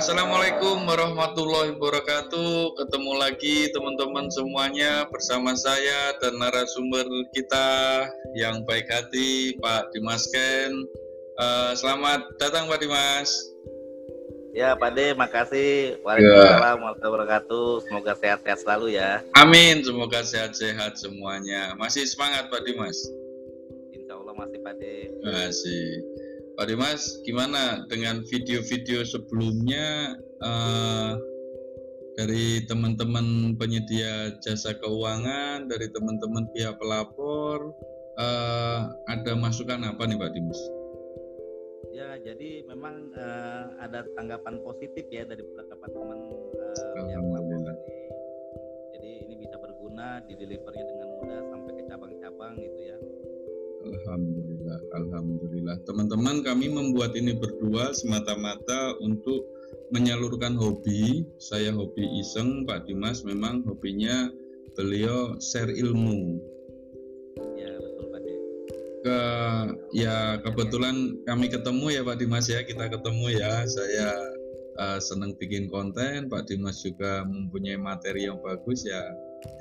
Assalamualaikum warahmatullahi wabarakatuh. Ketemu lagi teman-teman semuanya bersama saya dan narasumber kita yang baik hati, Pak Dimas Ken. Uh, selamat datang Pak Dimas. Ya Pak De, makasih. Waalaikumsalam warahmatullahi wabarakatuh. Semoga sehat-sehat selalu ya. Amin, semoga sehat-sehat semuanya. Masih semangat Pak Dimas? Insya Allah masih Pak De. Masih. Pak Dimas, gimana dengan video-video sebelumnya uh, dari teman-teman penyedia jasa keuangan, dari teman-teman pihak pelapor, uh, ada masukan apa nih Pak Dimas? Ya, jadi memang uh, ada tanggapan positif ya dari beberapa teman uh, yang pelapor Jadi ini bisa berguna, di delivernya dengan mudah sampai ke cabang-cabang gitu ya. Alhamdulillah, alhamdulillah. Teman-teman, kami membuat ini berdua semata-mata untuk menyalurkan hobi. Saya hobi iseng, Pak Dimas memang hobinya beliau share ilmu. Ya, betul Pak De. Ke ya kebetulan kami ketemu ya Pak Dimas ya, kita ketemu ya. Saya uh, senang bikin konten, Pak Dimas juga mempunyai materi yang bagus ya.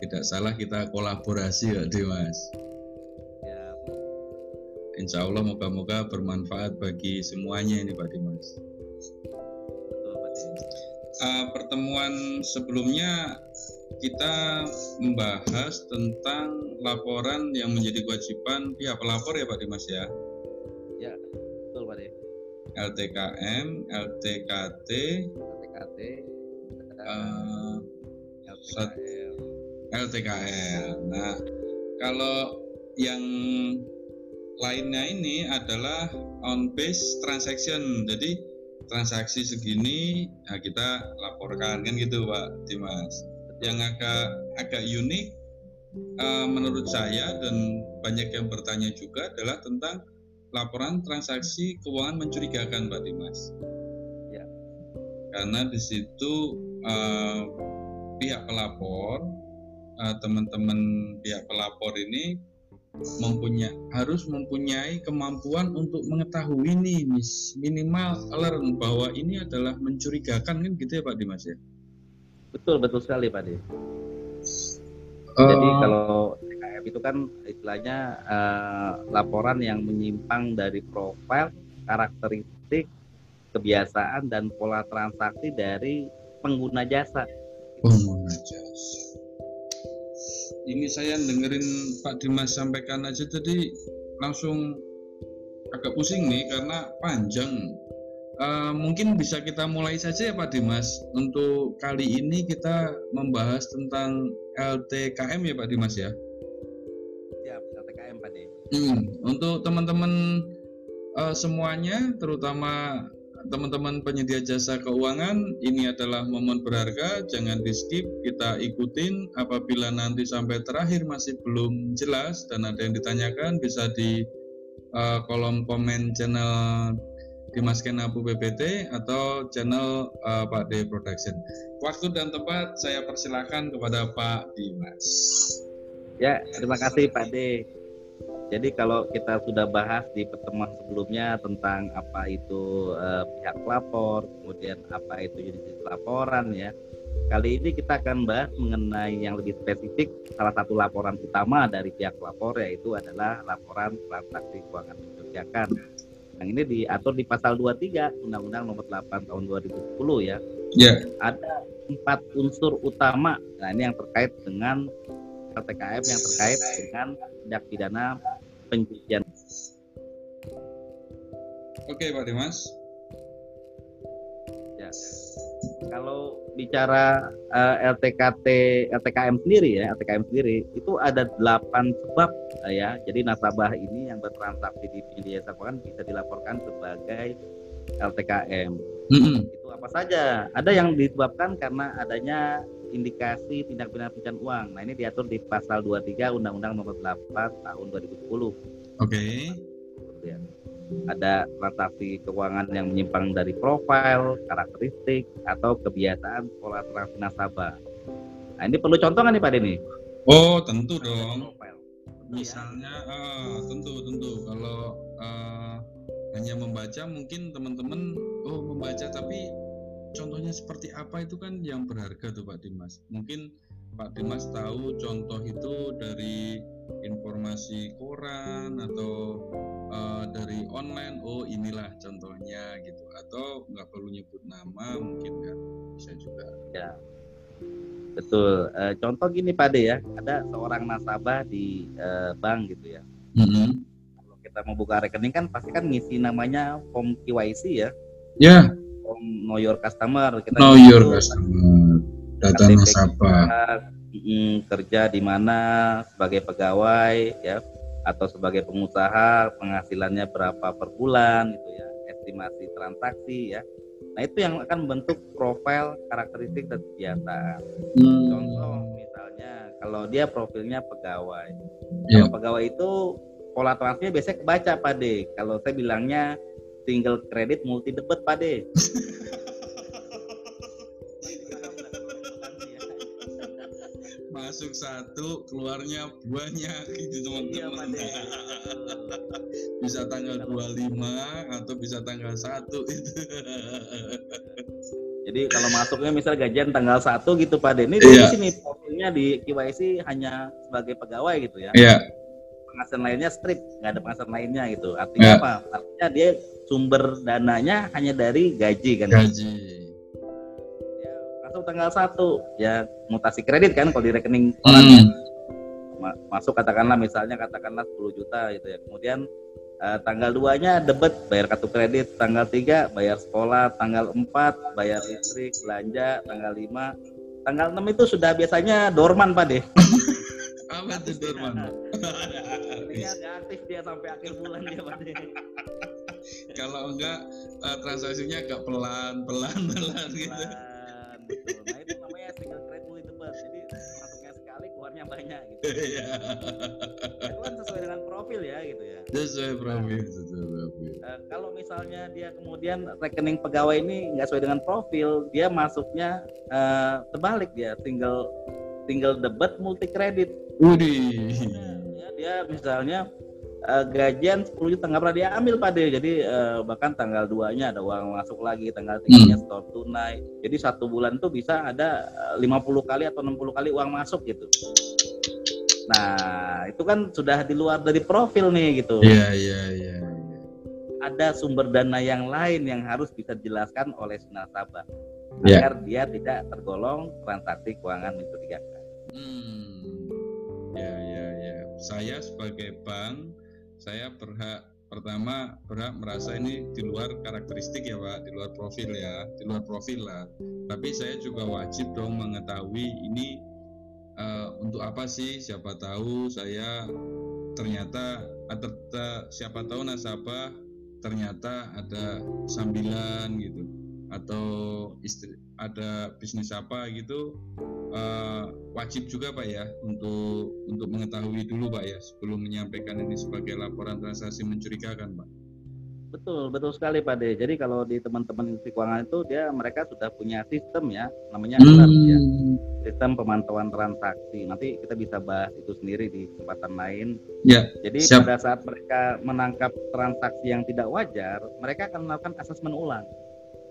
Tidak salah kita kolaborasi Pak Dimas insya Allah moga-moga bermanfaat bagi semuanya ini Pak Dimas. Uh, pertemuan sebelumnya kita membahas tentang laporan yang menjadi kewajiban pihak pelapor ya Pak Dimas ya. Ya, betul Pak Dimas. LTKM, LTKT, LTKT, uh, LTKL. LTKL. Nah, kalau yang lainnya ini adalah on base transaction. Jadi transaksi segini nah kita laporkan kan gitu Pak Dimas. Yang agak agak unik uh, menurut saya dan banyak yang bertanya juga adalah tentang laporan transaksi keuangan mencurigakan Pak Dimas. Ya. Karena di situ uh, pihak pelapor uh, teman-teman pihak pelapor ini mempunyai harus mempunyai kemampuan untuk mengetahui nih minimal alert bahwa ini adalah mencurigakan kan gitu ya Pak Dimas ya? Betul betul sekali Pak Dimas uh, jadi kalau TKM itu kan istilahnya uh, laporan yang menyimpang dari profil karakteristik kebiasaan dan pola transaksi dari pengguna jasa. Pengguna jasa ini saya dengerin Pak Dimas sampaikan aja tadi langsung agak pusing nih karena panjang. Uh, mungkin bisa kita mulai saja ya Pak Dimas. Untuk kali ini kita membahas tentang LTKM ya Pak Dimas ya. Siap, LTKM Pak Dimas. Hmm, untuk teman-teman uh, semuanya, terutama teman-teman penyedia jasa keuangan, ini adalah momen berharga, jangan di skip, kita ikutin. Apabila nanti sampai terakhir masih belum jelas dan ada yang ditanyakan, bisa di uh, kolom komen channel Dimas Kenapu PPT atau channel uh, Pak D Production. Waktu dan tempat saya persilahkan kepada Pak Dimas. Ya, terima kasih Pak D. Jadi kalau kita sudah bahas di pertemuan sebelumnya tentang apa itu eh, pihak pelapor, kemudian apa itu jenis laporan ya. Kali ini kita akan bahas mengenai yang lebih spesifik salah satu laporan utama dari pihak pelapor yaitu adalah laporan transaksi keuangan mencurigakan. Yang ini diatur di pasal 23 Undang-Undang Nomor 8 Tahun 2010 ya. Ya. Yeah. Ada empat unsur utama. Nah ini yang terkait dengan LTKM yang terkait dengan tindak pidana pencucian. Oke, Pak Dimas. Ya. Kalau bicara uh, eh, LTKT LTKM sendiri ya, LTKM sendiri itu ada delapan sebab uh, ya. Jadi nasabah ini yang bertransaksi di penyedia jasa keuangan bisa dilaporkan sebagai LTKM. Mm -hmm. Itu apa saja? Ada yang disebabkan karena adanya indikasi tindak pidana pencucian uang. Nah, ini diatur di pasal 23 Undang-Undang Nomor 8 Tahun 2010. Oke. Okay. Ada transaksi keuangan yang menyimpang dari profil, karakteristik, atau kebiasaan pola transaksi nasabah. Nah, ini perlu contoh nih Pak Denny? Oh, tentu dong. Misalnya, ya? uh, tentu tentu kalau uh, hanya membaca mungkin teman-teman oh membaca tapi contohnya seperti apa itu kan yang berharga tuh Pak Dimas. Mungkin Pak Dimas tahu contoh itu dari informasi koran atau uh, dari online. Oh inilah contohnya gitu. Atau nggak perlu nyebut nama mungkin kan bisa juga. Ya betul. Uh, contoh gini Pak De ya, ada seorang nasabah di uh, bank gitu ya. Mm -hmm. Kalau kita mau buka rekening kan pasti kan ngisi namanya form KYC ya. Ya. Yeah. Know your customer. Kita know your customer. Data nasabah. mm, kerja di mana sebagai pegawai ya atau sebagai pengusaha penghasilannya berapa per bulan gitu ya estimasi transaksi ya Nah itu yang akan membentuk profil karakteristik dan kebiasaan. Hmm. Contoh misalnya kalau dia profilnya pegawai, yeah. kalau pegawai itu pola transfernya biasanya kebaca Pak De. Kalau saya bilangnya single kredit multi debit Pak De. masuk satu keluarnya banyak gitu teman-teman. Iya, bisa tanggal 25 atau bisa tanggal satu itu jadi kalau masuknya misal gajian tanggal satu gitu Pak Denny iya. di sini profilnya di KYC hanya sebagai pegawai gitu ya? Iya penghasilan lainnya strip. Nggak ada penghasilan lainnya gitu. Artinya iya. apa? Artinya dia sumber dananya hanya dari gaji kan? Gaji. Masuk tanggal satu ya mutasi kredit kan? Kalau di rekening orang ya. hmm. masuk katakanlah misalnya katakanlah 10 juta gitu ya. Kemudian uh, tanggal 2 nya debit bayar kartu kredit. Tanggal 3 bayar sekolah. Tanggal 4 bayar listrik belanja. Tanggal 5 tanggal 6 itu sudah biasanya dorman Pak deh. Apa itu dorman Dia nggak aktif dia sampai akhir bulan dia deh kalau enggak uh, transaksinya agak pelan pelan pelan gitu gitu. Nah itu namanya single trade multi tebas. Jadi masuknya sekali keluarnya banyak gitu. Iya. itu kan sesuai dengan profil ya gitu ya. Sesuai profil, nah, sesuai profil. Uh, kalau misalnya dia kemudian rekening pegawai ini nggak sesuai dengan profil, dia masuknya uh, terbalik dia single single debit multi kredit. Udih. Ya, dia misalnya uh, gajian 10 juta nggak pernah dia ambil Pak De. Jadi uh, bahkan tanggal 2-nya ada uang masuk lagi, tanggal 3-nya hmm. store tunai. Jadi satu bulan tuh bisa ada 50 eh, kali atau 60 kali uang masuk gitu. Nah, itu kan sudah di luar dari profil nih gitu. Iya, iya, iya. Ada sumber dana yang lain yang harus bisa dijelaskan oleh nasabah yeah. agar dia tidak tergolong transaksi keuangan mencurigakan. Hmm. Ya, ya, ya. Saya sebagai bank saya berhak pertama berhak merasa ini di luar karakteristik ya pak. Di luar profil ya di luar profil lah. Tapi saya juga wajib dong mengetahui ini uh, untuk apa sih? Siapa tahu saya ternyata atau siapa tahu nasabah ternyata ada sambilan gitu. Atau istri ada bisnis apa gitu uh, wajib juga pak ya untuk untuk mengetahui dulu pak ya sebelum menyampaikan ini sebagai laporan transaksi mencurigakan pak. Betul betul sekali pak De. Jadi kalau di teman-teman industri keuangan itu dia mereka sudah punya sistem ya namanya hmm. ya sistem pemantauan transaksi. Nanti kita bisa bahas itu sendiri di kesempatan lain. Ya. Jadi siap. pada saat mereka menangkap transaksi yang tidak wajar, mereka akan melakukan asesmen ulang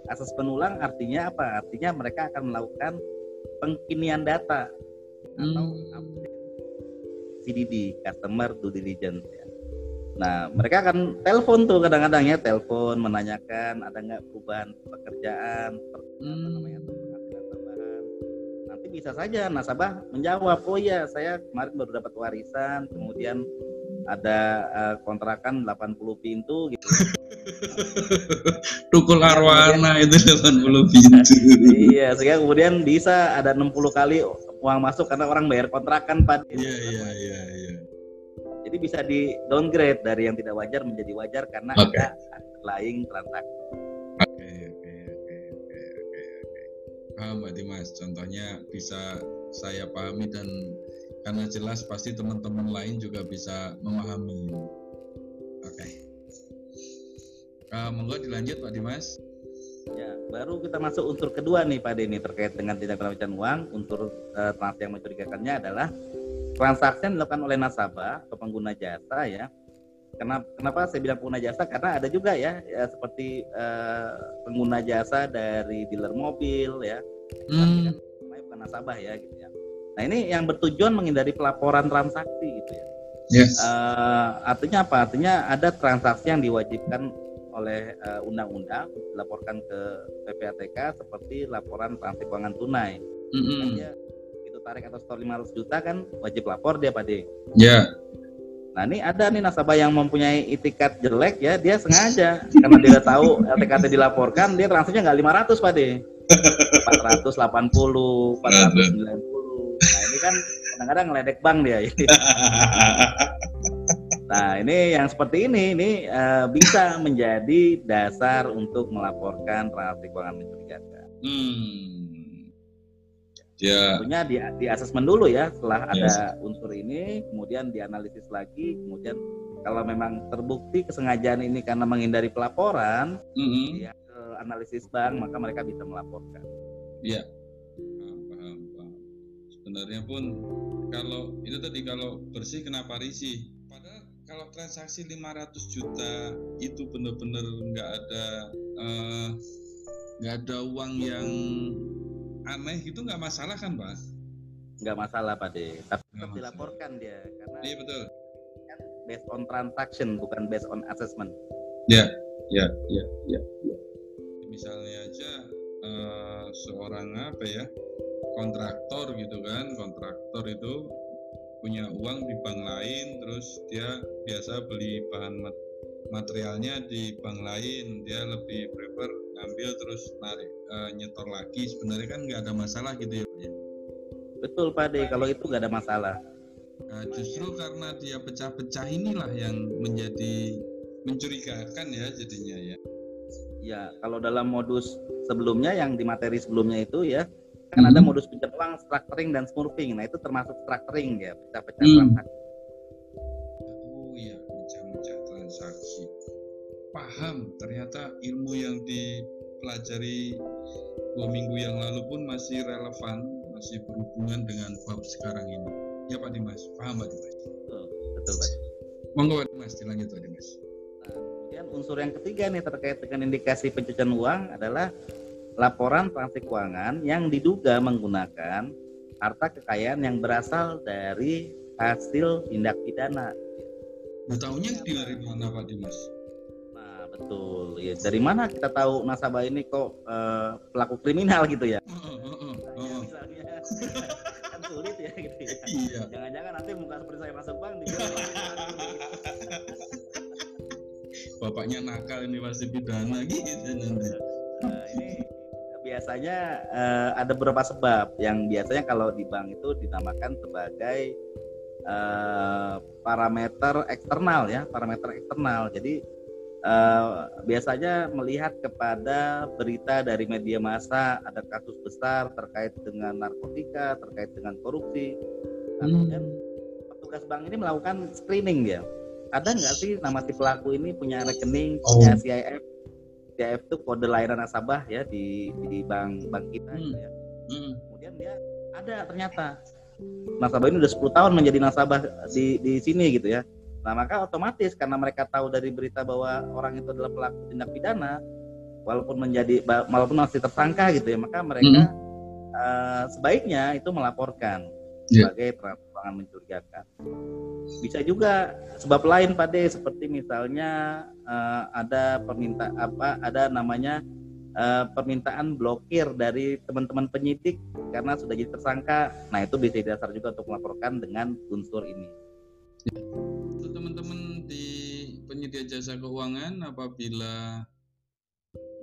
asas penulang artinya apa? Artinya mereka akan melakukan pengkinian data atau hmm. CDD, customer due diligence ya. Nah, mereka akan telepon tuh kadang-kadang ya, telepon menanyakan ada nggak perubahan pekerjaan, hmm. namanya penghasilan tambahan. Nanti bisa saja nasabah menjawab, oh ya saya kemarin baru dapat warisan, kemudian ada uh, kontrakan 80 pintu gitu. Tukul arwana itu 80 pintu. iya, sehingga kemudian bisa ada 60 kali uang masuk karena orang bayar kontrakan Pak. Iya, iya, iya, iya. Jadi bisa di downgrade dari yang tidak wajar menjadi wajar karena okay. ada underlying transaksi. Oke, oke, oke, oke, oke, oke. Paham Mbak Dimas, contohnya bisa saya pahami dan karena jelas pasti teman-teman lain juga bisa memahami. Uh, monggo dilanjut Pak Dimas. Ya, baru kita masuk unsur kedua nih Pak Denny terkait dengan tindak pencucian uang. Unsur uh, transaksi yang mencurigakannya adalah transaksi yang dilakukan oleh nasabah atau pengguna jasa ya Kenapa, kenapa saya bilang pengguna jasa? Karena ada juga ya, ya seperti uh, pengguna jasa dari dealer mobil ya, hmm. bukan nasabah ya gitu ya. Nah ini yang bertujuan menghindari pelaporan transaksi gitu ya. Yes. Uh, artinya apa? Artinya ada transaksi yang diwajibkan oleh uh, undang-undang dilaporkan ke PPATK seperti laporan transaksi keuangan tunai. Mm -hmm. dia itu tarik atau store 500 juta kan wajib lapor dia Pak De. Ya. Yeah Nah ini ada nih nasabah yang mempunyai itikat jelek ya, dia sengaja karena dia tahu LTKT dilaporkan, dia transaksinya nggak 500 Pak De. 480, 490. Nah ini kan kadang-kadang ngeledek bank dia. Nah ini yang seperti ini, ini uh, bisa menjadi dasar untuk melaporkan transaksi keuangan mencurigakan. Hmm. Ya. Tentunya di, di asesmen dulu ya setelah yes. ada unsur ini, kemudian dianalisis lagi, kemudian kalau memang terbukti kesengajaan ini karena menghindari pelaporan, mm-hmm. ya, analisis bank maka mereka bisa melaporkan. Iya, paham, paham, Sebenarnya pun kalau itu tadi kalau bersih kenapa risih? Kalau transaksi 500 juta itu benar-benar nggak ada eh, nggak uh, ada uang yang aneh gitu nggak masalah kan pak? Nggak masalah pak De, tapi tetap dilaporkan dia karena iya betul. Kan based on transaction bukan based on assessment. Ya, ya, ya, ya. ya. Misalnya aja uh, seorang apa ya kontraktor gitu kan, kontraktor itu punya uang di bank lain, terus dia biasa beli bahan materialnya di bank lain, dia lebih prefer ngambil terus narik uh, nyetor lagi. Sebenarnya kan nggak ada masalah gitu ya Pak ya? Betul Pak De kalau itu nggak ada masalah. Nah, justru karena dia pecah-pecah inilah yang menjadi mencurigakan ya jadinya ya. Ya kalau dalam modus sebelumnya yang di materi sebelumnya itu ya kan hmm. ada modus pinjam uang structuring dan smurfing. Nah itu termasuk structuring ya pecah-pecah hmm. transaksi oh iya pecah-pecah transaksi. Paham ternyata ilmu yang dipelajari dua minggu yang lalu pun masih relevan masih berhubungan dengan bab sekarang ini. Ya Pak Dimas? Paham Pak Dimas? Betul, betul Pak monggo Pak Dimas dilanjut Pak Dimas. Nah, kemudian unsur yang ketiga nih terkait dengan indikasi pencucian uang adalah laporan transaksi keuangan yang diduga menggunakan harta kekayaan yang berasal dari hasil tindak pidana. Nah, tahunya dari mana Pak Dimas? Betul. Ya, dari mana kita tahu nasabah ini kok uh, pelaku kriminal gitu ya? Nah, misalnya kan sulit ya gitu ya. Iya. Jangan-jangan nanti muka seperti saya masuk bank. Bapaknya nakal ini masih pidana gitu nanti. Biasanya uh, ada beberapa sebab yang biasanya kalau di bank itu dinamakan sebagai uh, parameter eksternal ya, parameter eksternal. Jadi uh, biasanya melihat kepada berita dari media massa ada kasus besar terkait dengan narkotika, terkait dengan korupsi. Nah, hmm. Kemudian petugas bank ini melakukan screening ya. Ada nggak sih nama si pelaku ini punya rekening, oh. punya CIF? CIF itu kode layanan nasabah ya di di bank bank kita hmm. gitu ya. Hmm. Kemudian dia ada ternyata nasabah ini udah 10 tahun menjadi nasabah di di sini gitu ya Nah, maka otomatis karena mereka tahu dari berita bahwa orang itu adalah pelaku tindak pidana, walaupun menjadi walaupun masih tersangka gitu ya, maka mereka mm -hmm. uh, sebaiknya itu melaporkan yeah. sebagai perangan mencurigakan. Bisa juga sebab lain Pak De seperti misalnya uh, ada perminta apa ada namanya uh, permintaan blokir dari teman-teman penyidik karena sudah jadi tersangka. Nah, itu bisa dasar juga untuk melaporkan dengan unsur ini. Untuk teman-teman di penyedia jasa keuangan apabila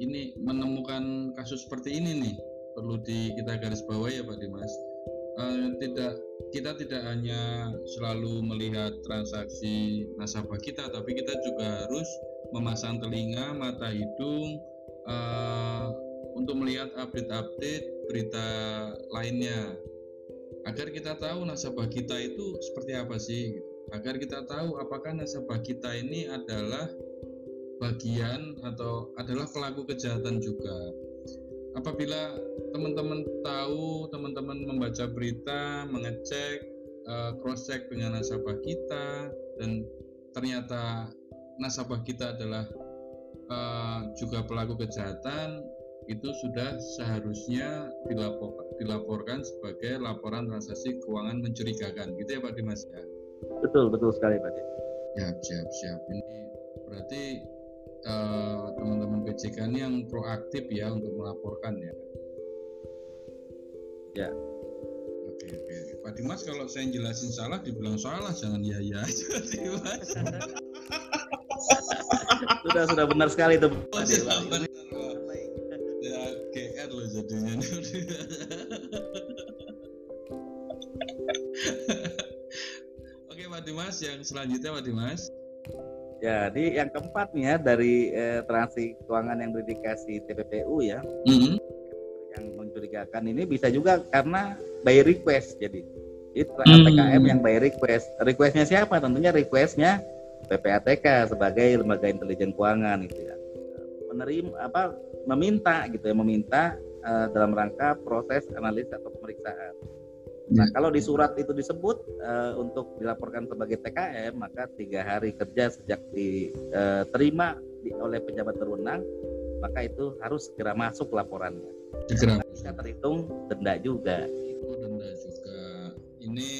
ini menemukan kasus seperti ini nih perlu di kita garis bawah ya Pak Dimas. Uh, tidak kita tidak hanya selalu melihat transaksi nasabah kita tapi kita juga harus memasang telinga mata hidung uh, untuk melihat update-update berita lainnya agar kita tahu nasabah kita itu seperti apa sih gitu agar kita tahu apakah nasabah kita ini adalah bagian atau adalah pelaku kejahatan juga. Apabila teman-teman tahu, teman-teman membaca berita, mengecek, uh, cross check dengan nasabah kita dan ternyata nasabah kita adalah uh, juga pelaku kejahatan itu sudah seharusnya dilapor, dilaporkan sebagai laporan transaksi keuangan mencurigakan. Gitu ya Pak Dimas? Ya betul betul sekali Pak Dimas. Siap siap siap. Ini berarti uh, teman-teman PJK ini yang proaktif ya untuk melaporkan ya? Ya. Oke oke Pak Dimas kalau saya jelasin salah dibilang salah jangan ya ya Dimas. Sudah sudah benar sekali itu oh, sudah benar ya GR loh jadinya. Oke Pak Dimas yang selanjutnya Pak Dimas jadi yang keempat nih ya dari eh, transaksi keuangan yang berdikasi TPPU ya mm -hmm. yang mencurigakan ini bisa juga karena by request jadi itu mm. TKM yang by request requestnya siapa tentunya requestnya PPATK sebagai lembaga intelijen keuangan itu ya menerima apa meminta gitu ya meminta uh, dalam rangka proses analis atau pemeriksaan. Nah kalau di surat itu disebut uh, untuk dilaporkan sebagai TKM maka tiga hari kerja sejak diterima di, oleh pejabat berwenang maka itu harus segera masuk laporannya. Segera. Bisa terhitung denda juga. Itu denda juga. Ini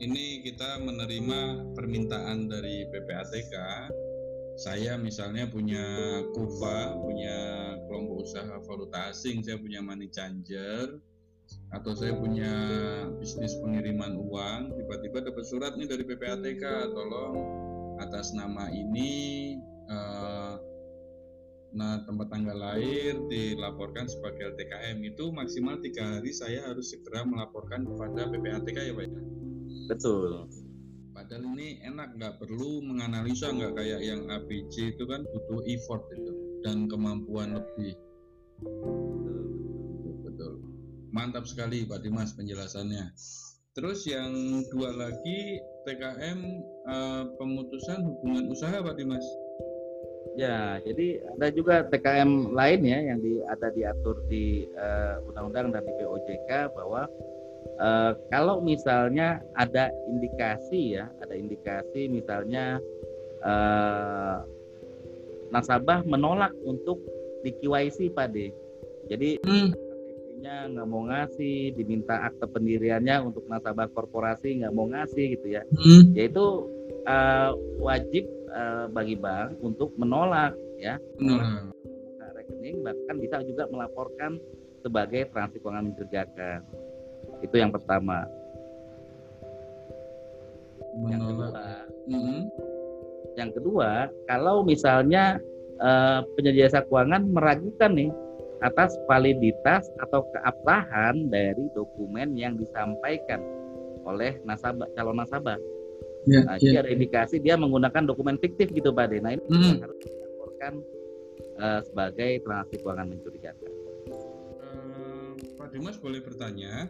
ini kita menerima permintaan dari PPATK saya misalnya punya Kuva, punya kelompok usaha valuta asing, saya punya money changer, atau saya punya bisnis pengiriman uang, tiba-tiba dapat surat nih dari PPATK, tolong atas nama ini, eh, nah tempat tanggal lahir dilaporkan sebagai LTKM itu maksimal tiga hari saya harus segera melaporkan kepada PPATK ya Pak ya? Betul. Padahal ini enak, nggak perlu menganalisa, nggak kayak yang ABC itu kan butuh effort itu dan kemampuan lebih. Mantap sekali Pak Dimas penjelasannya. Terus yang dua lagi TKM eh, pemutusan hubungan usaha Pak Dimas. Ya, jadi ada juga TKM lain ya yang di, ada diatur di uh, undang-undang dan di POJK bahwa uh, kalau misalnya ada indikasi ya, ada indikasi misalnya uh, nasabah menolak untuk di KYC Pak De. Jadi hmm. Nya nggak mau ngasih, diminta akte pendiriannya untuk nasabah korporasi nggak mau ngasih gitu ya. Hmm. Yaitu uh, wajib uh, bagi bank untuk menolak ya, menolak rekening bahkan bisa juga melaporkan sebagai transaksi keuangan mencurigakan. Itu yang pertama. Menolak. Yang kedua, mm -hmm. yang kedua, kalau misalnya uh, penyedia jasa keuangan meragukan nih atas validitas atau keabsahan dari dokumen yang disampaikan oleh nasabah calon nasabah. Ya, nah, ya. ada indikasi dia menggunakan dokumen fiktif gitu Pak De. Nah ini hmm. harus dilaporkan uh, sebagai transaksi keuangan mencurigakan. Uh, Pak Dimas boleh bertanya,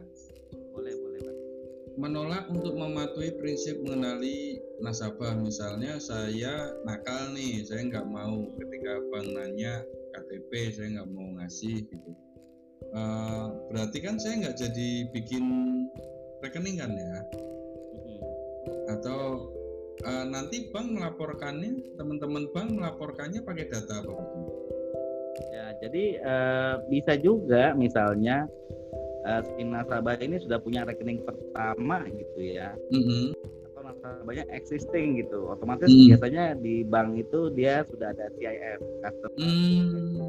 menolak untuk mematuhi prinsip mengenali nasabah. Misalnya saya nakal nih saya nggak mau. Ketika bank nanya KTP saya nggak mau ngasih gitu. Uh, berarti kan saya nggak jadi bikin rekening kan ya atau uh, nanti bank melaporkannya teman-teman bank melaporkannya pakai data apa? Ya jadi uh, bisa juga misalnya uh, nasabah ini sudah punya rekening pertama gitu ya mm-hmm. atau nasabahnya existing gitu otomatis mm. biasanya di bank itu dia sudah ada CIF customer mm. gitu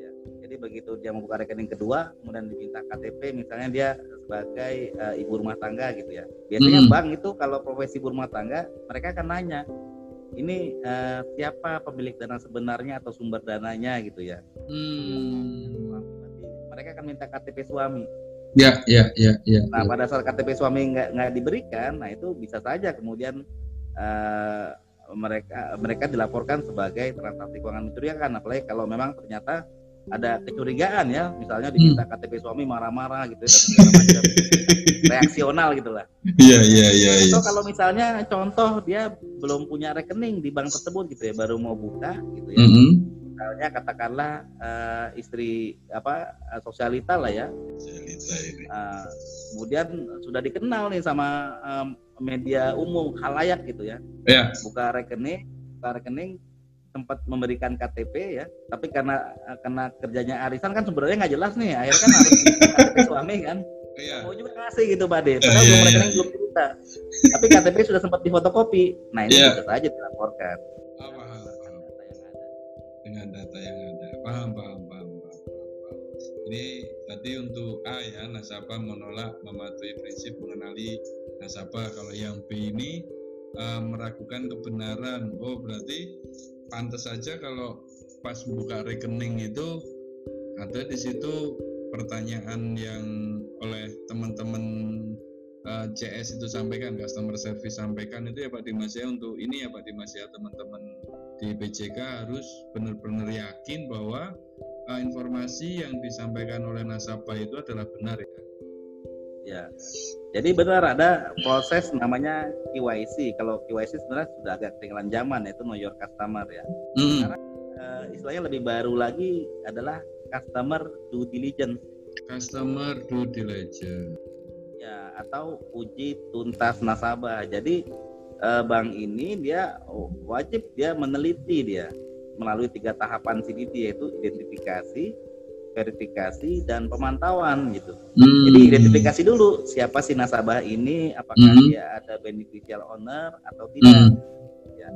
ya jadi begitu dia membuka rekening kedua kemudian diminta KTP misalnya dia sebagai uh, ibu rumah tangga gitu ya biasanya mm. bank itu kalau profesi ibu rumah tangga mereka akan nanya ini uh, siapa pemilik dana sebenarnya atau sumber dananya gitu ya. Hmm mereka akan minta KTP suami. Ya, ya, ya, ya. Nah, ya. pada saat KTP suami nggak nggak diberikan, nah itu bisa saja kemudian uh, mereka mereka dilaporkan sebagai transaksi keuangan mencurigakan, apalagi kalau memang ternyata ada kecurigaan ya, misalnya diminta hmm. KTP suami marah-marah gitu ya, dan macam reaksional gitulah. Iya, iya, iya. Atau ya. kalau misalnya contoh dia belum punya rekening di bank tersebut gitu ya, baru mau buka gitu ya. Mm -hmm misalnya katakanlah uh, istri apa uh, sosialita lah ya. Sosialita ini. Uh, kemudian sudah dikenal nih sama um, media umum halayak gitu ya. Ya. Buka rekening, buka rekening sempat memberikan KTP ya, tapi karena karena kerjanya arisan kan sebenarnya nggak jelas nih, akhirnya kan harus KTP suami kan. Iya. Mau juga ngasih gitu Pak De, padahal belum Iya, iya. rekening belum cerita. Tapi KTP sudah sempat difotokopi. Nah ini Iya. bisa saja dilaporkan. Dengan data yang ada. Paham, paham, paham, paham. Ini tadi untuk A ya, nasabah menolak mematuhi prinsip mengenali nasabah. Kalau yang B ini eh, meragukan kebenaran. Oh, berarti pantas saja kalau pas buka rekening itu ada di situ pertanyaan yang oleh teman-teman eh, CS itu sampaikan, customer service sampaikan itu ya Pak Dimas ya untuk ini ya Pak Dimas ya teman-teman di BJK harus benar-benar yakin bahwa uh, informasi yang disampaikan oleh nasabah itu adalah benar ya. Ya. Jadi benar ada proses namanya KYC. Kalau KYC sebenarnya sudah agak ketinggalan zaman yaitu know your customer ya. Hmm. Eh, istilahnya lebih baru lagi adalah customer due diligence Customer due diligence. ya atau uji tuntas nasabah. Jadi eh, bank ini dia wajib dia meneliti dia melalui tiga tahapan CDD yaitu identifikasi, verifikasi dan pemantauan gitu. Hmm. Jadi identifikasi dulu siapa sih nasabah ini, apakah Mhm. dia ada beneficial owner atau tidak. Hmm. Ya.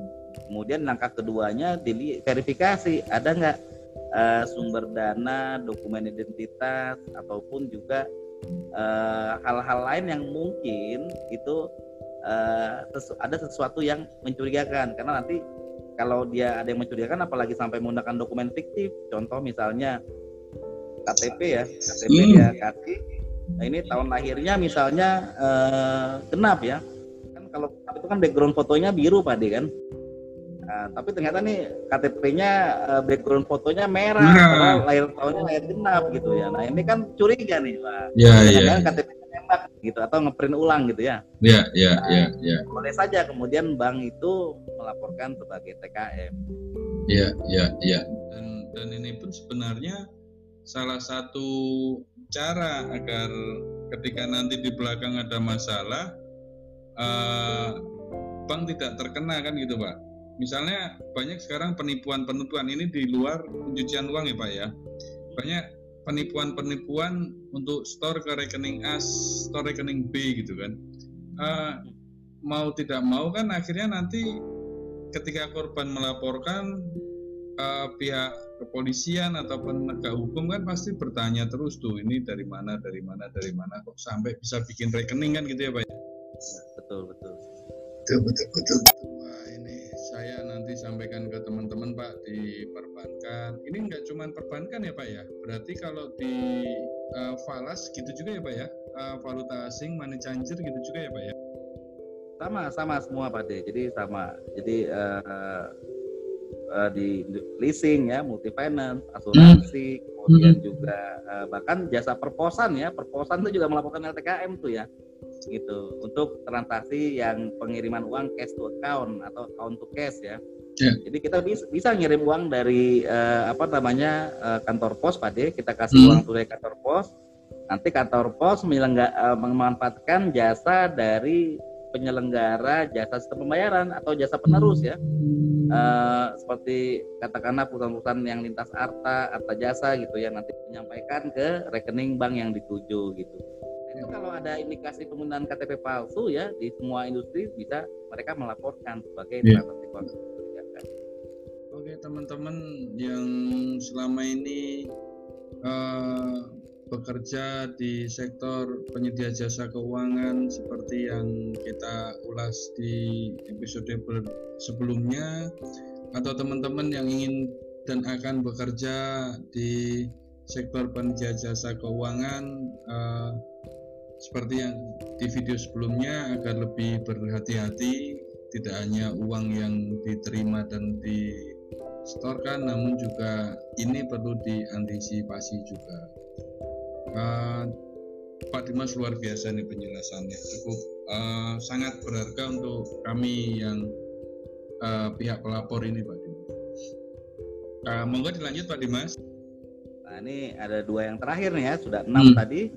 Kemudian langkah keduanya dili verifikasi ada nggak eh, sumber dana, dokumen identitas ataupun juga eh, hal-hal lain yang mungkin itu eh, sesu- ada sesuatu yang mencurigakan karena nanti kalau dia ada yang mencurigakan apalagi sampai menggunakan dokumen fiktif contoh misalnya KTP ya KTP Hmm. dia kasih nah ini tahun lahirnya misalnya eh, genap ya kan kalau itu kan background fotonya biru Pak De kan Nah, tapi ternyata nih KTP-nya eh, background fotonya merah, padahal lahir tahunnya lahir genap gitu ya. Nah ini kan curiga nih Pak. Ya, ya, Jangan-jangan Nembak gitu atau ngeprint ulang gitu ya. ya, ya, ya, ya, Boleh saja kemudian bank itu melaporkan sebagai TKM. ya, ya, ya. Dan dan ini pun sebenarnya salah satu cara agar ketika nanti di belakang ada masalah eh, bank tidak terkena kan gitu pak misalnya banyak sekarang penipuan-penipuan ini di luar pencucian uang ya pak ya banyak penipuan-penipuan untuk store ke rekening A, store rekening B gitu kan Eh, mau tidak mau kan akhirnya nanti ketika korban melaporkan eh, pihak kepolisian atau penegak hukum kan pasti bertanya terus tuh ini dari mana dari mana dari mana kok sampai bisa bikin rekening kan gitu ya pak Betul betul. Betul, betul, betul, betul. Saya nanti sampaikan ke teman-teman Pak di perbankan. Ini nggak cuma perbankan ya Pak ya. Berarti kalau di eh, falas gitu juga ya Pak ya. Eh, valuta asing, money changer gitu juga ya Pak ya. Sama sama semua Pak De. Jadi sama. Jadi eh, eh, di leasing ya, multi finance, asuransi, kemudian juga eh, bahkan jasa perposan ya. Perposan itu juga melaporkan LTKM tuh ya. Gitu. Untuk transaksi yang pengiriman uang cash to account atau account to cash ya. Ya. Jadi kita bisa, bisa ngirim uang dari eh, apa namanya eh, kantor pos Pak De, kita kasih Hmm. uang tunai kantor pos. Nanti kantor pos menyelengga- eh, memanfaatkan jasa dari penyelenggara jasa sistem pembayaran atau jasa penerus ya. Eh, seperti katakanlah perusahaan-perusahaan yang lintas arta, arta jasa gitu ya nanti menyampaikan ke rekening bank yang dituju gitu. Itu kalau ada indikasi penggunaan KTP palsu ya di semua industri bisa mereka melaporkan sebagai Iya. transaksi keuangan mencurigakan. Oke teman-teman yang selama ini eh, bekerja di sektor penyedia jasa keuangan seperti yang kita ulas di episode sebelumnya atau teman-teman yang ingin dan akan bekerja di sektor penyedia jasa keuangan eh, seperti yang di video sebelumnya agar lebih berhati-hati tidak hanya uang yang diterima dan disetorkan namun juga ini perlu diantisipasi juga Eh, Pak Dimas luar biasa nih penjelasannya cukup eh, sangat berharga untuk kami yang eh, pihak pelapor ini Pak Dimas Eh, monggo dilanjut Pak Dimas Nah ini ada dua yang terakhir nih ya sudah enam Hmm. tadi.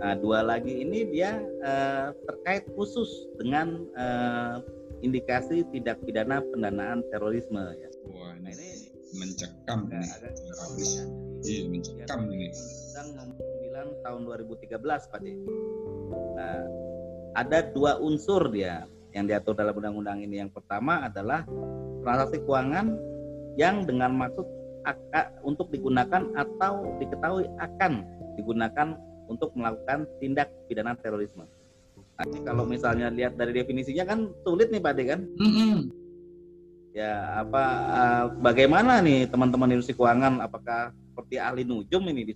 Nah, dua lagi ini dia uh, terkait khusus dengan uh, indikasi tindak pidana pendanaan terorisme ya. Wah, ini, nah, ini mencekam agak, agak Iya, mencekam ini. Undang nomor 9 tahun 2013, Pak De. Nah, ada dua unsur dia yang diatur dalam undang-undang ini. Yang pertama adalah transaksi keuangan yang dengan maksud untuk digunakan atau diketahui akan digunakan untuk melakukan tindak pidana terorisme. Nah, kalau misalnya lihat dari definisinya kan sulit nih Pak De kan? Mm-hmm. Ya apa uh, bagaimana nih teman-teman industri keuangan apakah seperti ahli nujum ini di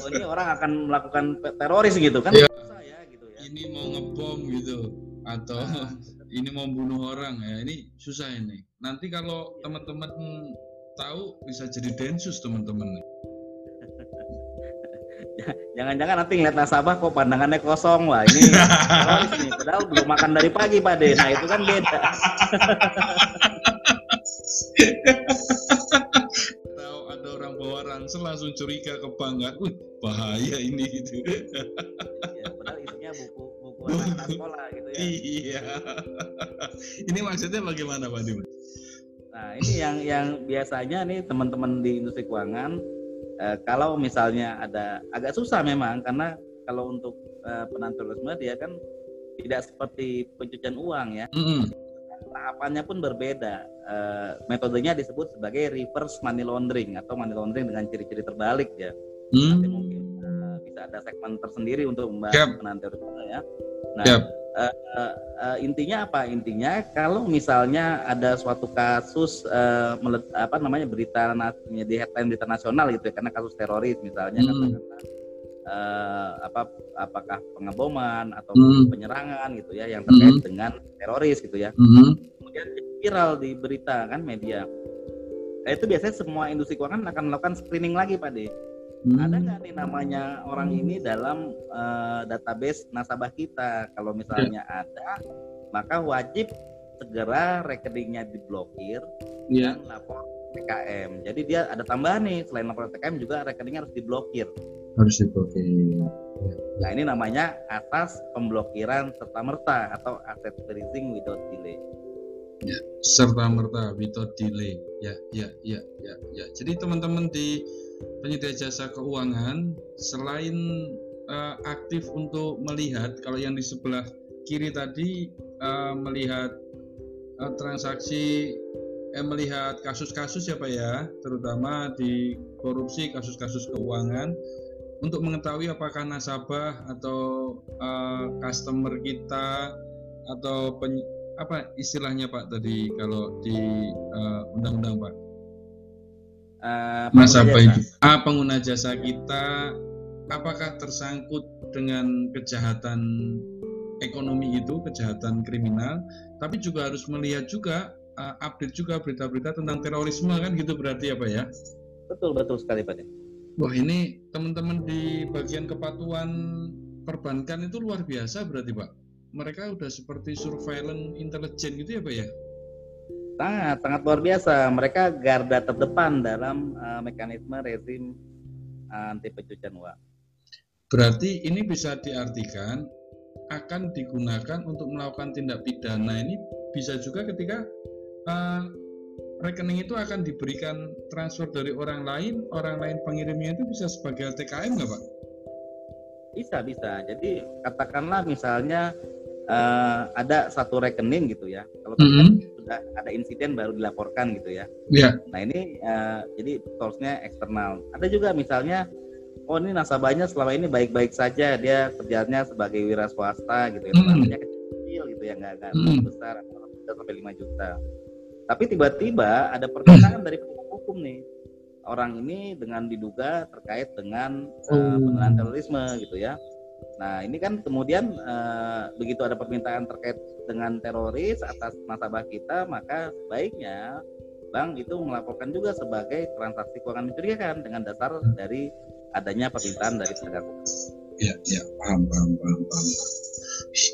oh, ini orang akan melakukan teroris gitu kan? Ya. ya, gitu ya. Ini mau ngebom gitu atau nah, ini mau bunuh orang ya ini susah ini. Nanti kalau teman-teman tahu bisa jadi densus teman-teman. Jangan-jangan nanti ngeliat nasabah kok pandangannya kosong wah ini nih padahal belum makan dari pagi Pak De. Nah itu kan beda. Tahu ada orang bawa ransel langsung curiga ke bank kan. Uh, bahaya ini gitu. ya, padahal isinya buku buku anak sekolah gitu ya. Iya. ini maksudnya bagaimana Pak Dim? Nah ini yang yang biasanya nih teman-teman di industri keuangan Eh, kalau misalnya ada agak susah memang karena kalau untuk uh, terorisme dia kan tidak seperti pencucian uang ya. Mm -hmm. Tahapannya pun berbeda. Uh, metodenya disebut sebagai reverse money laundering atau money laundering dengan ciri-ciri terbalik ya. Mm. Nanti mungkin bisa ada segmen tersendiri untuk membahas yep. terorisme ya. Nah, yep uh, uh, uh, intinya apa intinya kalau misalnya ada suatu kasus uh, melet, apa namanya berita di headline berita nasional gitu ya karena kasus teroris misalnya hmm. uh, apa apakah pengeboman atau hmm. penyerangan gitu ya yang terkait hmm. dengan teroris gitu ya hmm. kemudian viral di berita kan media nah, itu biasanya semua industri keuangan akan melakukan screening lagi pak de Hmm. Ada nggak nih namanya orang ini dalam uh, database nasabah kita? Kalau misalnya yeah. ada, maka wajib segera rekeningnya diblokir yeah. dan lapor TKM. Jadi dia ada tambahan nih selain lapor TKM juga rekeningnya harus diblokir. Harus diblokir. Nah ini namanya atas pemblokiran serta merta atau asset freezing without delay. Ya, serta merta without delay. Ya, ya, ya, ya, ya. Jadi teman-teman di penyedia jasa keuangan selain uh, aktif untuk melihat kalau yang di sebelah kiri tadi uh, melihat uh, transaksi eh, melihat kasus-kasus ya Pak ya terutama di korupsi kasus-kasus keuangan untuk mengetahui apakah nasabah atau uh, customer kita atau apa istilahnya Pak tadi kalau di undang-undang uh, Pak uh, nasabah itu? Ah, pengguna jasa kita apakah tersangkut dengan kejahatan ekonomi itu kejahatan kriminal? Tapi juga harus melihat juga uh, update juga berita-berita tentang terorisme kan gitu berarti apa ya? Betul betul sekali Pak Wah ini teman-teman di bagian kepatuhan perbankan itu luar biasa berarti Pak. Mereka udah seperti surveillance intelijen gitu ya Pak ya sangat sangat luar biasa. Mereka garda terdepan dalam uh, mekanisme rezim uh, anti pencucian uang. Berarti ini bisa diartikan akan digunakan untuk melakukan tindak pidana ini bisa juga ketika uh, rekening itu akan diberikan transfer dari orang lain orang lain pengirimnya itu bisa sebagai TKM nggak pak? Bisa bisa. Jadi katakanlah misalnya uh, ada satu rekening gitu ya kalau mm -hmm sudah ada insiden baru dilaporkan gitu ya. Yeah. Nah ini uh, jadi source-nya eksternal. Ada juga misalnya oh ini nasabahnya selama ini baik-baik saja dia kerjanya sebagai wira swasta gitu ya. Mm. kecil gitu ya nggak nggak mm. besar sampai 5 juta. Tapi tiba-tiba ada permintaan dari penegak hukum nih orang ini dengan diduga terkait dengan uh, pendanaan terorisme gitu ya. Nah ini kan kemudian uh, begitu ada permintaan terkait dengan teroris atas nasabah kita, maka sebaiknya bank itu melaporkan juga sebagai transaksi keuangan mencurigakan dengan dasar dari adanya permintaan dari penegak hukum. Iya, iya, paham, paham, paham, paham.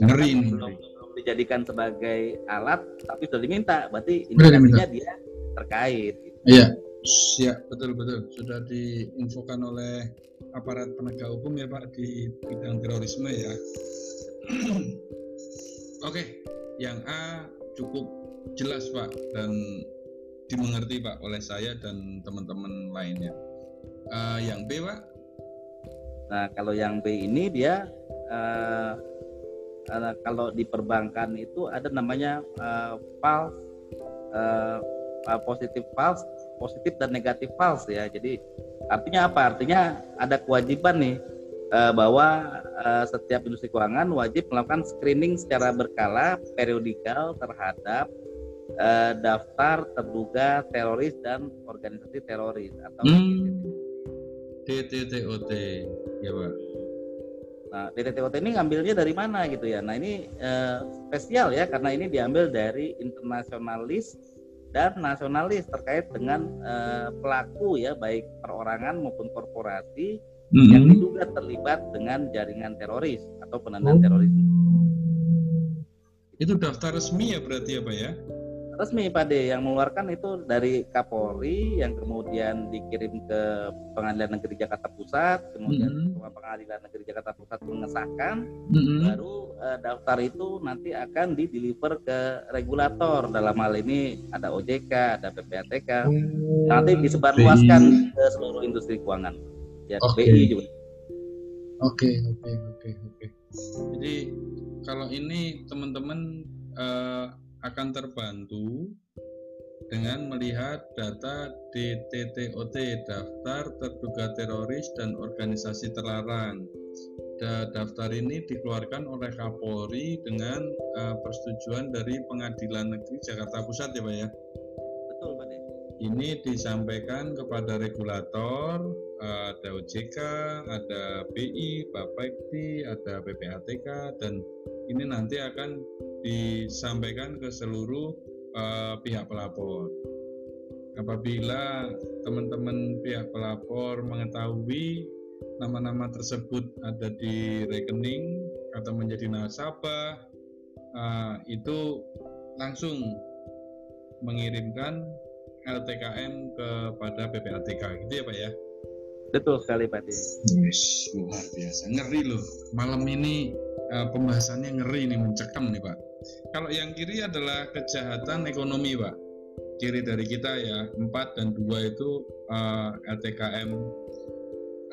Ngeri ini. Belum, belum dijadikan sebagai alat, tapi sudah diminta, berarti indikasinya dia terkait. Gitu. Ya betul betul sudah diinfokan oleh aparat penegak hukum ya Pak di bidang terorisme ya. Oke, yang A cukup jelas Pak dan dimengerti Pak oleh saya dan teman-teman lainnya. Uh, yang B Pak? Nah kalau yang B ini dia uh, uh, kalau di perbankan itu ada namanya uh, false uh, positif false positif dan negatif false ya. Jadi artinya apa? Artinya ada kewajiban nih uh, bahwa uh, setiap industri keuangan wajib melakukan screening secara berkala periodikal terhadap uh, daftar terduga teroris dan organisasi teroris atau hmm. DTTOT ya Pak. Nah DTTOT ini ngambilnya dari mana gitu ya? Nah ini uh, spesial ya karena ini diambil dari internasionalis dan nasionalis terkait dengan uh, pelaku ya baik perorangan maupun korporasi mm-hmm. yang diduga terlibat dengan jaringan teroris atau pendanaan oh. terorisme. Itu daftar resmi ya berarti ya Pak ya? Resmi Pak D yang mengeluarkan itu dari Kapolri yang kemudian dikirim ke Pengadilan Negeri Jakarta Pusat kemudian mm -hmm. Pengadilan Negeri Jakarta Pusat mengesahkan mm -hmm. baru uh, daftar itu nanti akan di deliver ke regulator dalam hal ini ada OJK ada PPATK oh, nanti disebarluaskan ke seluruh industri keuangan ya okay. BI juga Oke okay, oke okay, oke okay, oke. Jadi kalau ini teman-teman uh, akan terbantu dengan melihat data DTTOT daftar terduga teroris dan organisasi terlarang. Da daftar ini dikeluarkan oleh Kapolri dengan uh, persetujuan dari Pengadilan Negeri Jakarta Pusat ya Pak ya. Betul Pak. Ini disampaikan kepada regulator, ada OJK, ada BI, Bapakti, ada PPATK dan ini nanti akan disampaikan ke seluruh uh, pihak pelapor. Apabila teman-teman pihak pelapor mengetahui nama-nama tersebut ada di rekening atau menjadi nasabah, uh, itu langsung mengirimkan LTKM kepada PPATK, gitu ya Pak ya? Betul sekali Pak Yes, luar biasa, ngeri loh. Malam ini uh, pembahasannya ngeri nih, mencekam nih Pak. Kalau yang kiri adalah kejahatan ekonomi, Pak. Kiri dari kita ya, 4 dan 2 itu uh, eh, LTKM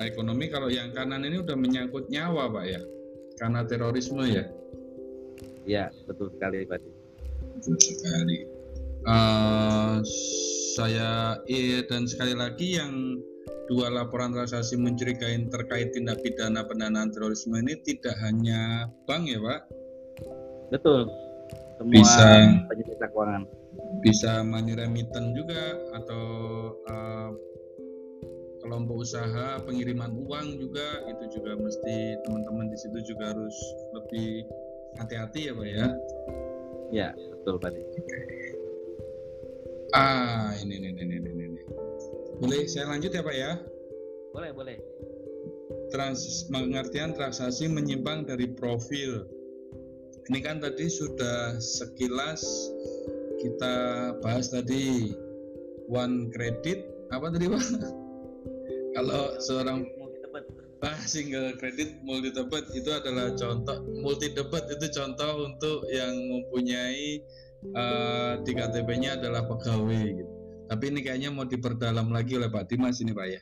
ekonomi. Kalau yang kanan ini udah menyangkut nyawa, Pak ya. Karena terorisme ya. Ya, betul sekali, Pak. Betul sekali. Uh, saya iya dan sekali lagi yang dua laporan transaksi mencurigai terkait tindak pidana pendanaan terorisme ini tidak hanya bank ya Pak, Betul. Semua bisa penyedia keuangan. Bisa money remittance juga atau uh, kelompok usaha pengiriman uang juga itu juga mesti teman-teman di situ juga harus lebih hati-hati ya pak ya. Ya betul pak. Ah ini ini ini ini ini. Boleh saya lanjut ya pak ya? Boleh boleh. Trans pengertian transaksi menyimpang dari profil ini kan tadi sudah sekilas kita bahas tadi one credit apa tadi pak? Kalau seorang ah, single credit multi debit itu adalah contoh multi debit itu contoh untuk yang mempunyai uh, di KTP-nya adalah pegawai gitu. Tapi ini kayaknya mau diperdalam lagi oleh Pak Dimas ini Pak ya.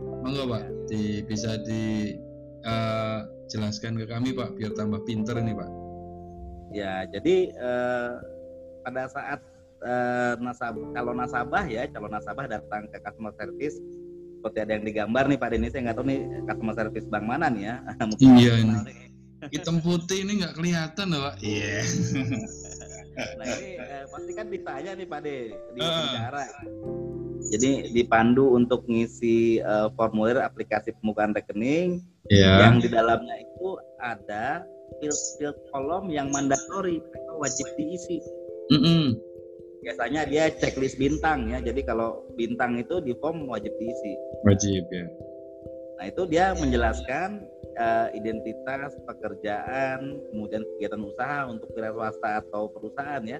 Monggo Pak, di, bisa dijelaskan uh, ke kami Pak biar tambah pinter nih Pak. Ya, jadi eh, pada saat eh, nasabah, kalau nasabah ya, calon nasabah datang ke customer service seperti ada yang digambar nih Pak Denny, saya nggak tahu nih customer service bank mana nih ya. Mungkin iya ini. Hitam putih ini nggak kelihatan loh Pak. Iya. Yeah. nah ini eh, pasti kan ditanya nih Pak De di uh. bicara. Jadi dipandu untuk ngisi uh, formulir aplikasi pembukaan rekening yeah. yang di dalamnya itu ada field-field kolom yang mandatori mereka wajib diisi. Mm -hmm. Biasanya dia checklist bintang ya. Jadi kalau bintang itu di form wajib diisi. Wajib ya. Nah itu dia menjelaskan uh, identitas pekerjaan, kemudian kegiatan usaha untuk wira swasta atau perusahaan ya,